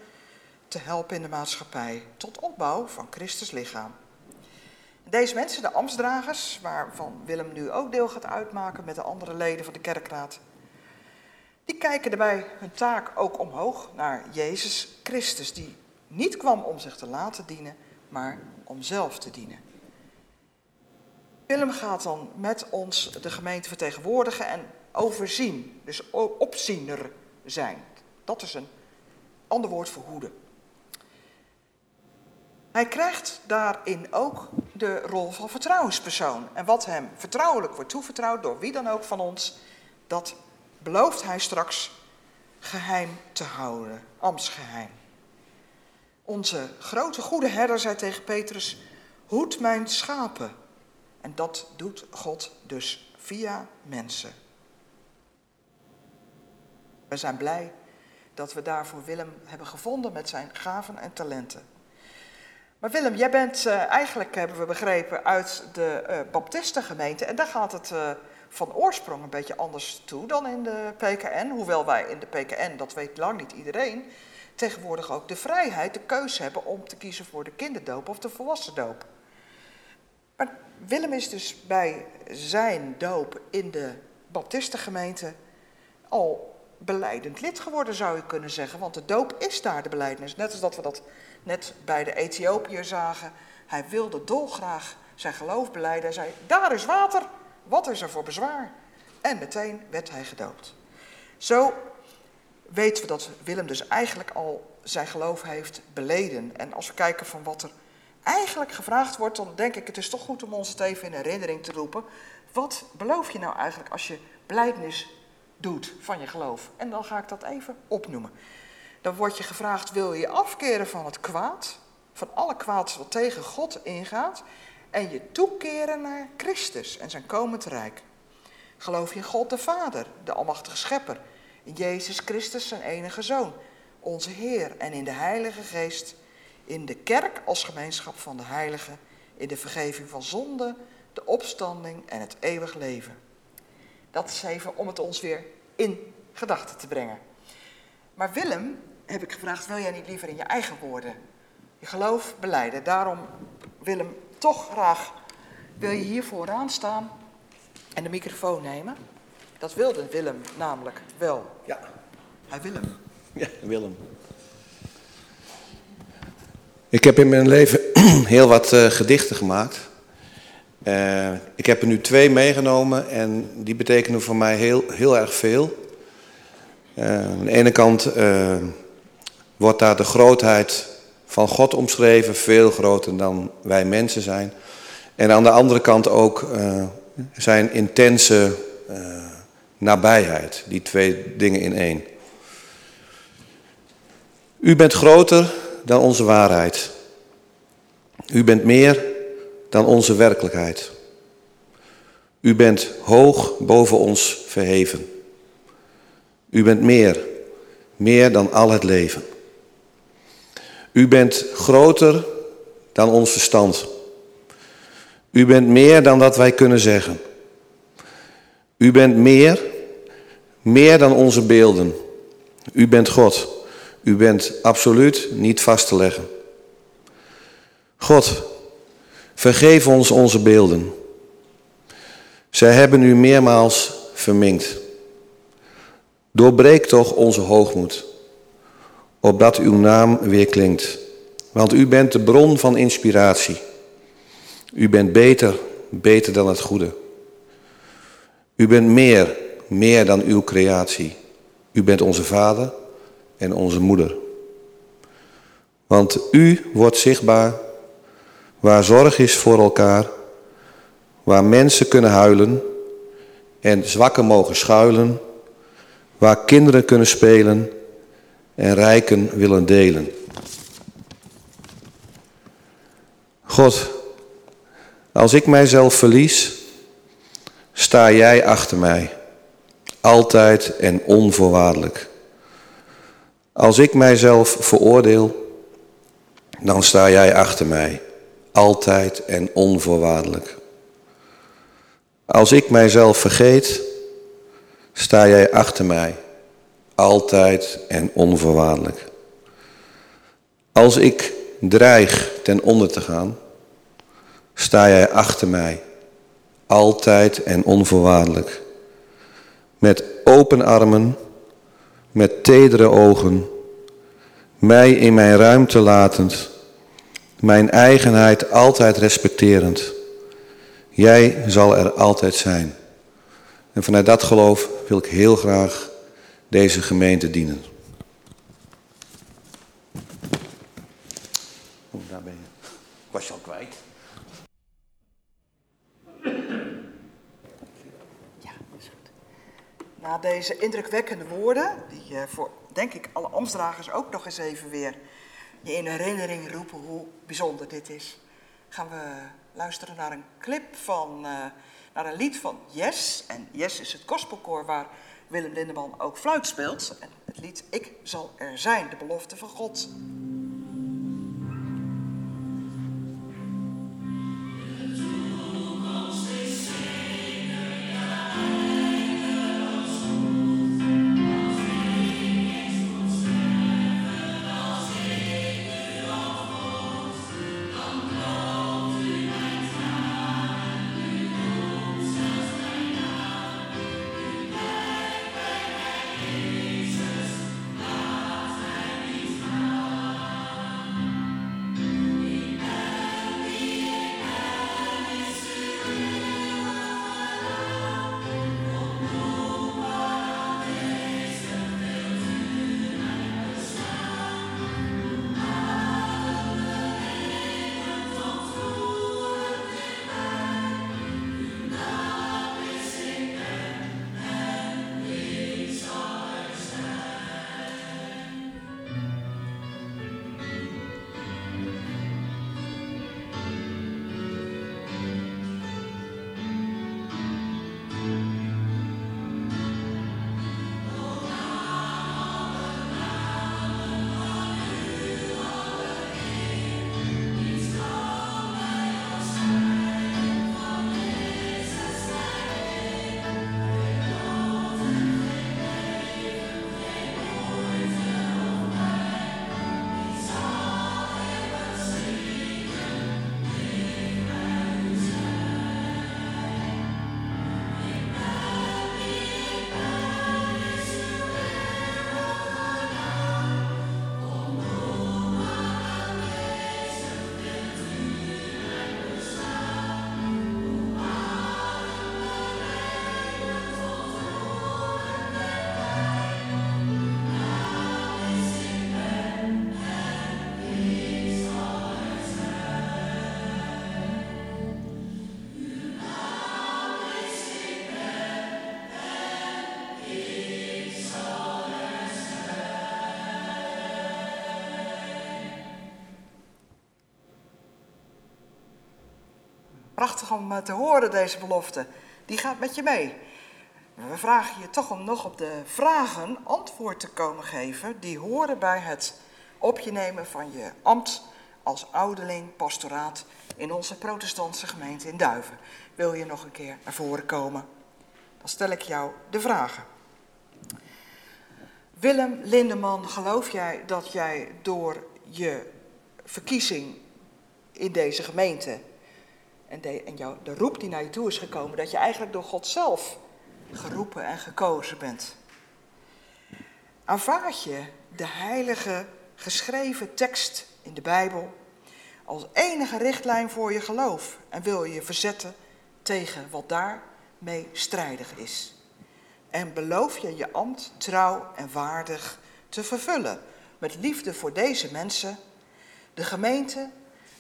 te helpen in de maatschappij tot opbouw van Christus lichaam. Deze mensen, de ambtsdragers, waarvan Willem nu ook deel gaat uitmaken met de andere leden van de kerkraad, die kijken daarbij hun taak ook omhoog naar Jezus Christus, die niet kwam om zich te laten dienen, maar om zelf te dienen. Willem gaat dan met ons de gemeente vertegenwoordigen en overzien. Dus opziener zijn. Dat is een ander woord voor hoede. Hij krijgt daarin ook de rol van vertrouwenspersoon. En wat hem vertrouwelijk wordt toevertrouwd, door wie dan ook van ons, dat belooft hij straks geheim te houden, ambtsgeheim. Onze grote goede herder zei tegen Petrus, hoed mijn schapen. En dat doet God dus via mensen. We zijn blij dat we daarvoor Willem hebben gevonden met zijn gaven en talenten. Maar Willem, jij bent uh, eigenlijk, hebben we begrepen, uit de uh, Baptistengemeente. En daar gaat het uh, van oorsprong een beetje anders toe dan in de PKN. Hoewel wij in de PKN, dat weet lang niet iedereen, tegenwoordig ook de vrijheid, de keuze hebben om te kiezen voor de kinderdoop of de volwassendoop. Maar Willem is dus bij zijn doop in de Baptistengemeente al beleidend lid geworden, zou je kunnen zeggen. Want de doop is daar de beleidenis. Net als dat we dat net bij de Ethiopiër zagen. Hij wilde dolgraag zijn geloof beleiden. Hij zei, daar is water, wat is er voor bezwaar? En meteen werd hij gedoopt. Zo weten we dat Willem dus eigenlijk al zijn geloof heeft beleden. En als we kijken van wat er eigenlijk gevraagd wordt, dan denk ik het is toch goed om ons het even in herinnering te roepen. Wat beloof je nou eigenlijk als je blijdenis doet van je geloof? En dan ga ik dat even opnoemen. Dan wordt je gevraagd, wil je je afkeren van het kwaad, van alle kwaad wat tegen God ingaat, en je toekeren naar Christus en zijn komend rijk. Geloof je in God de Vader, de Almachtige Schepper, in Jezus Christus zijn enige Zoon, onze Heer, en in de Heilige Geest, in de kerk als gemeenschap van de heiligen, in de vergeving van zonde, de opstanding en het eeuwig leven. Dat is even om het ons weer in gedachten te brengen. Maar Willem, heb ik gevraagd, wil jij niet liever in je eigen woorden je geloof beleiden? Daarom, Willem, toch graag wil je hier vooraan staan en de microfoon nemen. Dat wilde Willem namelijk wel. Ja. Hij Willem. Ja, Willem. Ik heb in mijn leven heel wat uh, gedichten gemaakt. Uh, ik heb er nu twee meegenomen en die betekenen voor mij heel, heel erg veel. Uh, aan de ene kant wordt daar de grootheid van God omschreven, veel groter dan wij mensen zijn. En aan de andere kant ook zijn intense nabijheid, die twee dingen in één. U bent groter dan onze waarheid. U bent meer dan onze werkelijkheid. U bent hoog boven ons verheven. U bent meer, meer dan al het leven. U bent groter dan ons verstand. U bent meer dan dat wij kunnen zeggen. U bent meer, meer dan onze beelden. U bent God. U bent absoluut niet vast te leggen. God, vergeef ons onze beelden. Zij hebben u meermaals verminkt. Doorbreek toch onze hoogmoed, opdat uw naam weer klinkt. Want u bent de bron van inspiratie. U bent beter, beter dan het goede. U bent meer, meer dan uw creatie. U bent onze vader en onze moeder. Want u wordt zichtbaar waar zorg is voor elkaar, waar mensen kunnen huilen en zwakken mogen schuilen, waar kinderen kunnen spelen en rijken willen delen. God, als ik mijzelf verlies, sta jij achter mij, altijd en onvoorwaardelijk. Als ik mijzelf veroordeel, dan sta jij achter mij, altijd en onvoorwaardelijk. Als ik mijzelf vergeet, sta jij achter mij, altijd en onvoorwaardelijk. Als ik dreig ten onder te gaan, sta jij achter mij, altijd en onvoorwaardelijk. Met open armen, met tedere ogen, mij in mijn ruimte latend, mijn eigenheid altijd respecterend, Jij zal er altijd zijn. En vanuit dat geloof wil ik heel graag deze gemeente dienen. Oh, daar ben je. Ik was je al kwijt. Ja, is goed. Na deze indrukwekkende woorden, die eh, voor, denk ik, alle ambtsdragers ook nog eens even weer je in herinnering roepen hoe bijzonder dit is, gaan we luisteren naar een clip van, uh, naar een lied van Yes. En Yes is het gospelkoor waar Willem Lindeman ook fluit speelt. En het lied Ik zal er zijn, de belofte van God. Om eh, te horen, deze belofte. Die gaat met je mee. We vragen je toch om nog op de vragen antwoord te komen geven die horen bij het op van je ambt als ouderling pastoraat in onze protestantse gemeente in Duiven. Wil je nog een keer naar voren komen? Dan stel ik jou de vragen. Willem Lindeman, geloof jij dat jij door je verkiezing in deze gemeente en, de, en jou, de roep die naar je toe is gekomen, dat je eigenlijk door God zelf geroepen en gekozen bent. Aanvaard je de heilige geschreven tekst in de Bijbel als enige richtlijn voor je geloof en wil je je verzetten tegen wat daarmee strijdig is. En beloof je je ambt trouw en waardig te vervullen met liefde voor deze mensen, de gemeente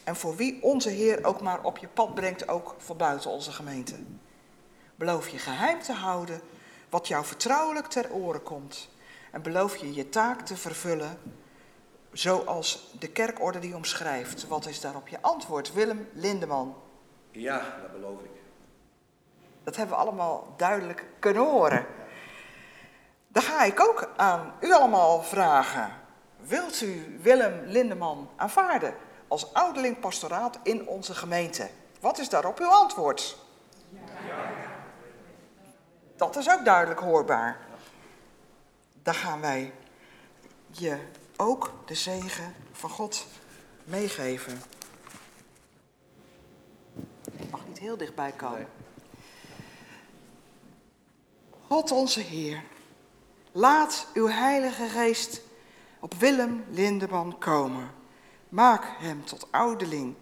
en voor wie onze Heer ook maar op je pad brengt, ook voor buiten onze gemeente. Beloof je geheim te houden wat jou vertrouwelijk ter oren komt. En beloof je je taak te vervullen zoals de kerkorde die omschrijft. Wat is daarop je antwoord, Willem Lindeman? Ja, dat beloof ik. Dat hebben we allemaal duidelijk kunnen horen. Dan ga ik ook aan u allemaal vragen. Wilt u Willem Lindeman aanvaarden als ouderling pastoraat in onze gemeente? Wat is daarop uw antwoord? Dat is ook duidelijk hoorbaar. Dan gaan wij je ook de zegen van God meegeven. Ik mag niet heel dichtbij komen. God onze Heer, laat uw Heilige Geest op Willem Lindeman komen. Maak hem tot ouderling,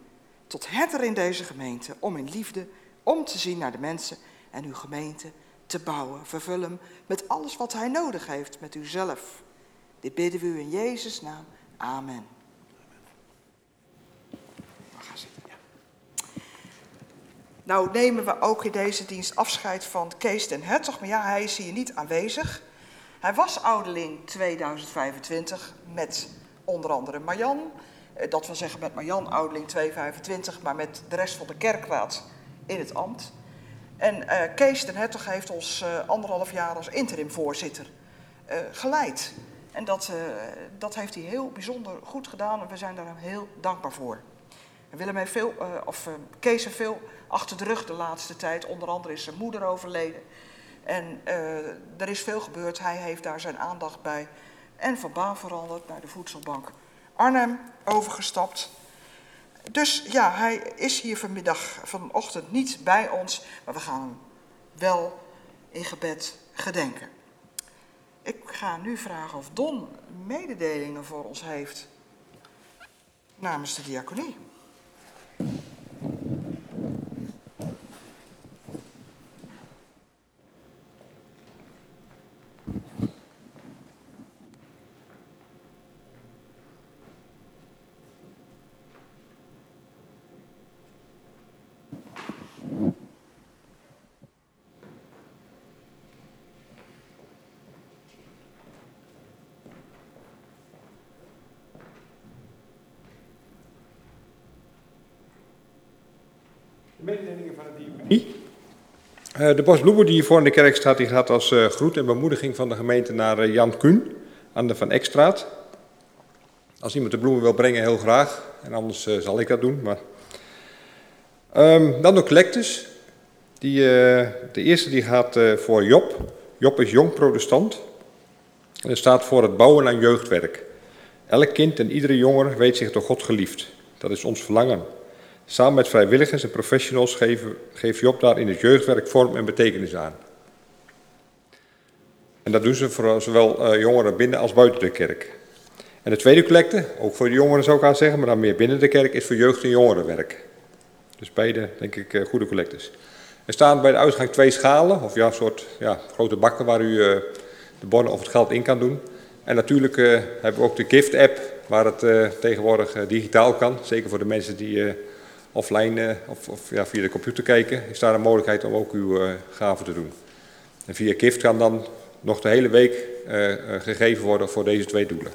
tot herder in deze gemeente, om in liefde om te zien naar de mensen en uw gemeente te bouwen. Vervul hem met alles wat hij nodig heeft, met uzelf. Dit bidden we u in Jezus' naam. Amen. Nou nemen we ook in deze dienst afscheid van Kees den Hertog, maar ja, hij is hier niet aanwezig. Hij was ouderling 2025 met onder andere Marjan. Eh, dat wil zeggen met Marjan ouderling 225, maar met de rest van de kerkraad in het ambt. En uh, Kees den Hertog heeft ons uh, anderhalf jaar als interimvoorzitter uh, geleid. En dat, dat heeft hij heel bijzonder goed gedaan en we zijn daar heel dankbaar voor. Willem heeft veel, of Kees heeft veel achter de rug de laatste tijd. Onder andere is zijn moeder overleden. En er is veel gebeurd. Hij heeft daar zijn aandacht bij. En van baan veranderd naar de voedselbank Arnhem overgestapt. Dus ja, hij is hier vanmiddag, vanochtend niet bij ons, maar we gaan hem wel in gebed gedenken. Ik ga nu vragen of Don mededelingen voor ons heeft namens de diaconie. Mededelingen van de diaconie. Uh, de bos bloemen die hier voor in de kerk staat, die gaat als uh, groet en bemoediging van de gemeente naar uh, Jan Kuhn aan de Van Ekstraat. Als iemand de bloemen wil brengen, heel graag. En anders zal ik dat doen. Maar... Um, dan de collectes. Die, de eerste die gaat voor Job. Job is jong protestant. En staat voor het bouwen aan jeugdwerk. Elk kind en iedere jongere weet zich door God geliefd. Dat is ons verlangen. Samen met vrijwilligers en professionals geven, geeft Job daar in het jeugdwerk vorm en betekenis aan. En dat doen ze voor zowel uh, jongeren binnen als buiten de kerk. En de tweede collecte, ook voor de jongeren zou ik aan zeggen, maar dan meer binnen de kerk, is voor jeugd- en jongerenwerk. Dus beide, denk ik, uh, goede collectes. Er staan bij de uitgang twee schalen, of ja, een soort ja, grote bakken waar u uh, de bonnen of het geld in kan doen. En natuurlijk hebben we ook de Gift-app, waar het tegenwoordig digitaal kan. Zeker voor de mensen die offline eh, of, of ja, via de computer kijken, is daar een mogelijkheid om ook uw uh, gaven te doen. En via KIFT kan dan nog de hele week uh, gegeven worden voor deze twee doelen.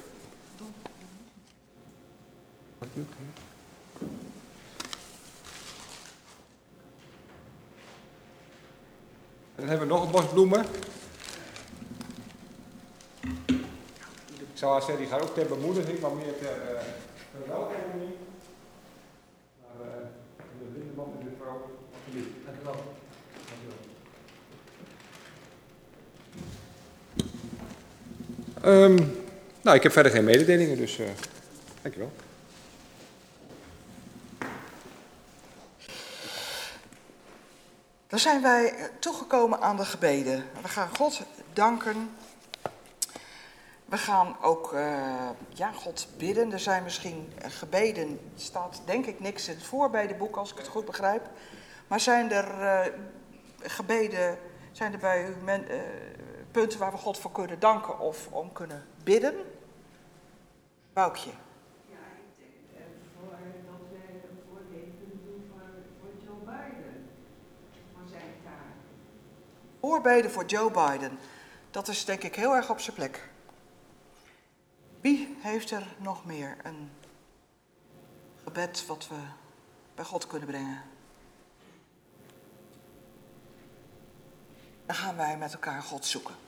dan hebben we nog een bos bloemen. Ik zou zeggen, die gaan ook ter bemoediging, maar meer ter uh. Um, nou, ik heb verder geen mededelingen, dus uh, dankjewel. Dan zijn wij toegekomen aan de gebeden. We gaan God danken. We gaan ook uh, ja, God bidden. Er zijn misschien gebeden, staat denk ik niks in het voorbedenboek als ik het goed begrijp. Maar zijn er gebeden, zijn er bij u men, punten waar we God voor kunnen danken of om kunnen bidden? Boukje. Ja, ik denk ervoor dat wij een voorbeeld kunnen doen voor, voor Joe Biden. Voor zijn taak. Voorbeden voor Joe Biden. Dat is denk ik heel erg op zijn plek. Wie heeft er nog meer een gebed wat we bij God kunnen brengen? Dan gaan wij met elkaar God zoeken.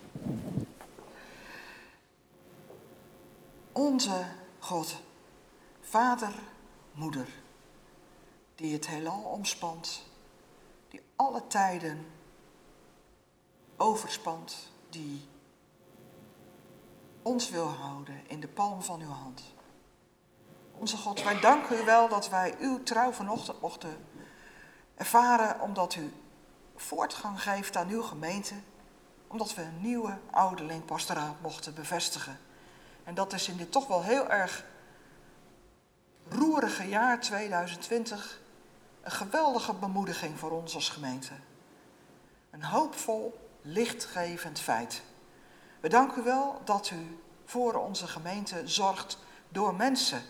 Onze God, Vader, Moeder, die het heelal omspant, die alle tijden overspant, die ons wil houden in de palm van uw hand. Onze God, wij danken u wel dat wij uw trouw vanochtend mochten ervaren, omdat u voortgang geeft aan uw gemeente, omdat we een nieuwe ouderlingpastoraat mochten bevestigen. En dat is in dit toch wel heel erg roerige jaar 2020 een geweldige bemoediging voor ons als gemeente. Een hoopvol, lichtgevend feit. We danken u wel dat u voor onze gemeente zorgt door mensen.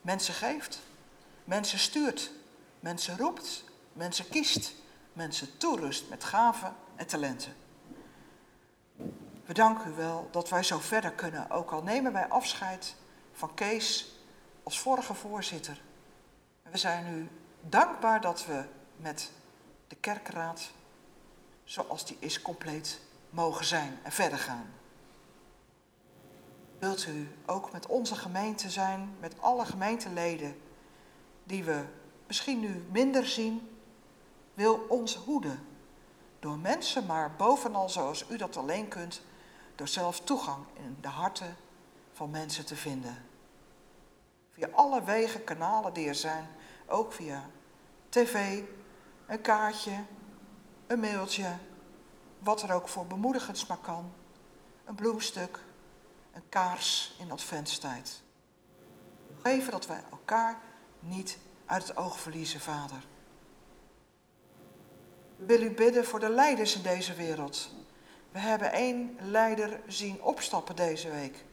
Mensen geeft, mensen stuurt, mensen roept, mensen kiest, mensen toerust met gaven en talenten. We u wel dat wij zo verder kunnen, ook al nemen wij afscheid van Kees als vorige voorzitter. we zijn u dankbaar dat we met de kerkraad, zoals die is, compleet mogen zijn en verder gaan. Wilt u ook met onze gemeente zijn, met alle gemeenteleden die we misschien nu minder zien, wil ons hoeden. Door mensen, maar bovenal zoals u dat alleen kunt, door zelf toegang in de harten van mensen te vinden. Via alle wegen, kanalen die er zijn, ook via tv, een kaartje, een mailtje, wat er ook voor bemoedigends maar kan, een bloemstuk, een kaars in adventstijd. Geven dat wij elkaar niet uit het oog verliezen, Vader. Willen u bidden voor de leiders in deze wereld. We hebben één leider zien opstappen deze week.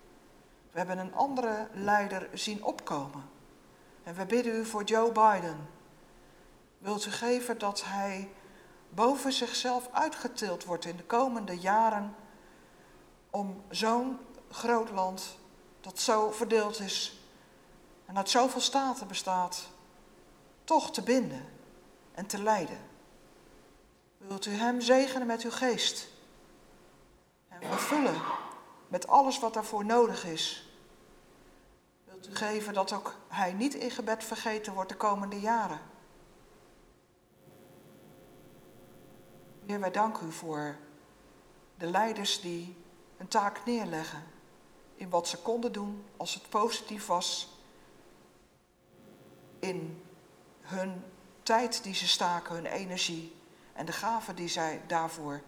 We hebben een andere leider zien opkomen. En we bidden u voor Joe Biden. Wilt u geven dat hij boven zichzelf uitgetild wordt in de komende jaren om zo'n groot land dat zo verdeeld is en uit zoveel staten bestaat, toch te binden en te leiden. Wilt u hem zegenen met uw geest en vervullen met alles wat daarvoor nodig is. Wilt u geven dat ook hij niet in gebed vergeten wordt de komende jaren. Heer, wij danken u voor de leiders die een taak neerleggen in wat ze konden doen als het positief was in hun tijd die ze staken, hun energie en de gaven die zij daarvoor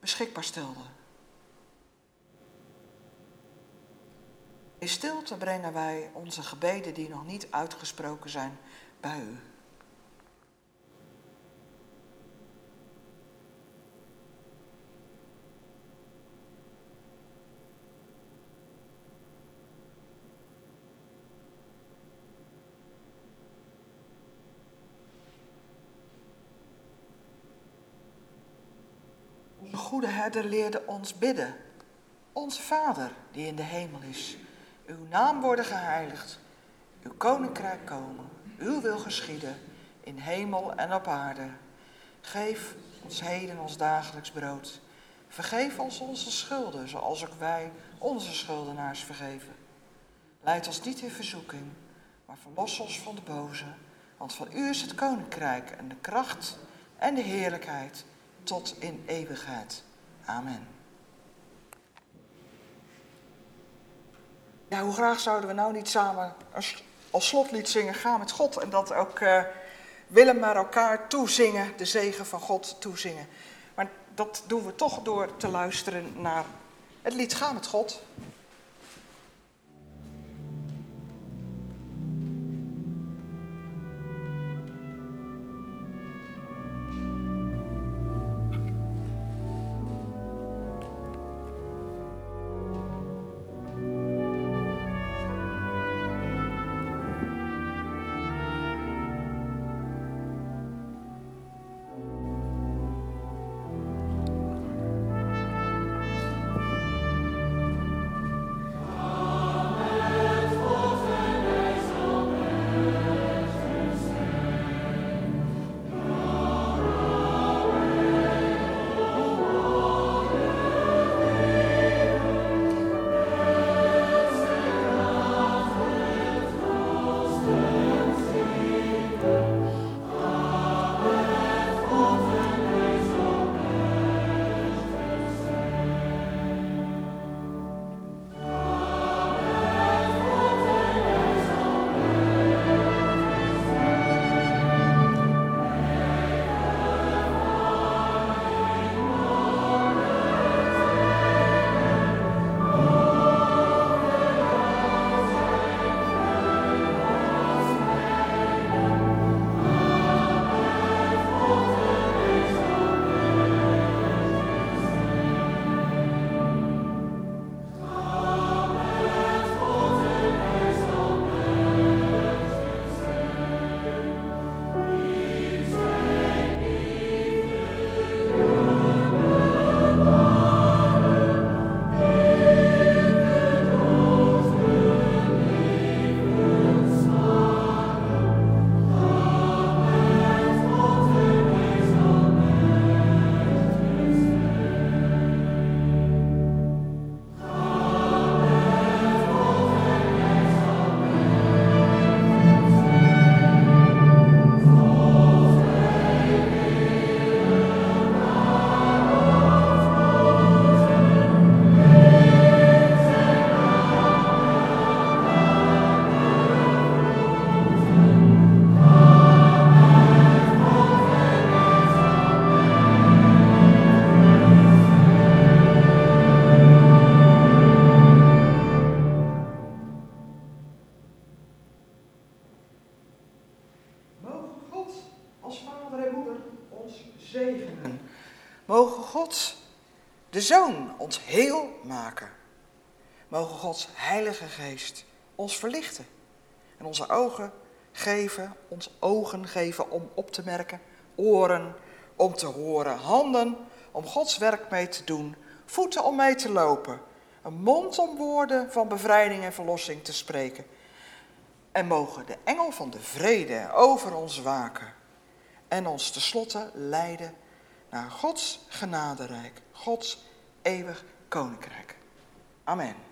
beschikbaar stelden. In stilte brengen wij onze gebeden die nog niet uitgesproken zijn bij u. Onze goede herder leerde ons bidden. Onze Vader die in de hemel is uw naam worden geheiligd, uw koninkrijk komen, uw wil geschieden in hemel en op aarde. Geef ons heden ons dagelijks brood. Vergeef ons onze schulden, zoals ook wij onze schuldenaars vergeven. Leid ons niet in verzoeking, maar verlos ons van de boze. Want van u is het koninkrijk en de kracht en de heerlijkheid tot in eeuwigheid. Amen. Ja, hoe graag zouden we nou niet samen als, als slotlied zingen, ga met God. En dat ook uh, Willem naar elkaar toezingen, de zegen van God toezingen. Maar dat doen we toch door te luisteren naar het lied Ga met God. Geest ons verlichten en onze ogen geven, ons ogen geven om op te merken, oren om te horen, handen om Gods werk mee te doen, voeten om mee te lopen, een mond om woorden van bevrijding en verlossing te spreken. En mogen de engel van de vrede over ons waken en ons tenslotte leiden naar Gods genaderijk, Gods eeuwig koninkrijk. Amen.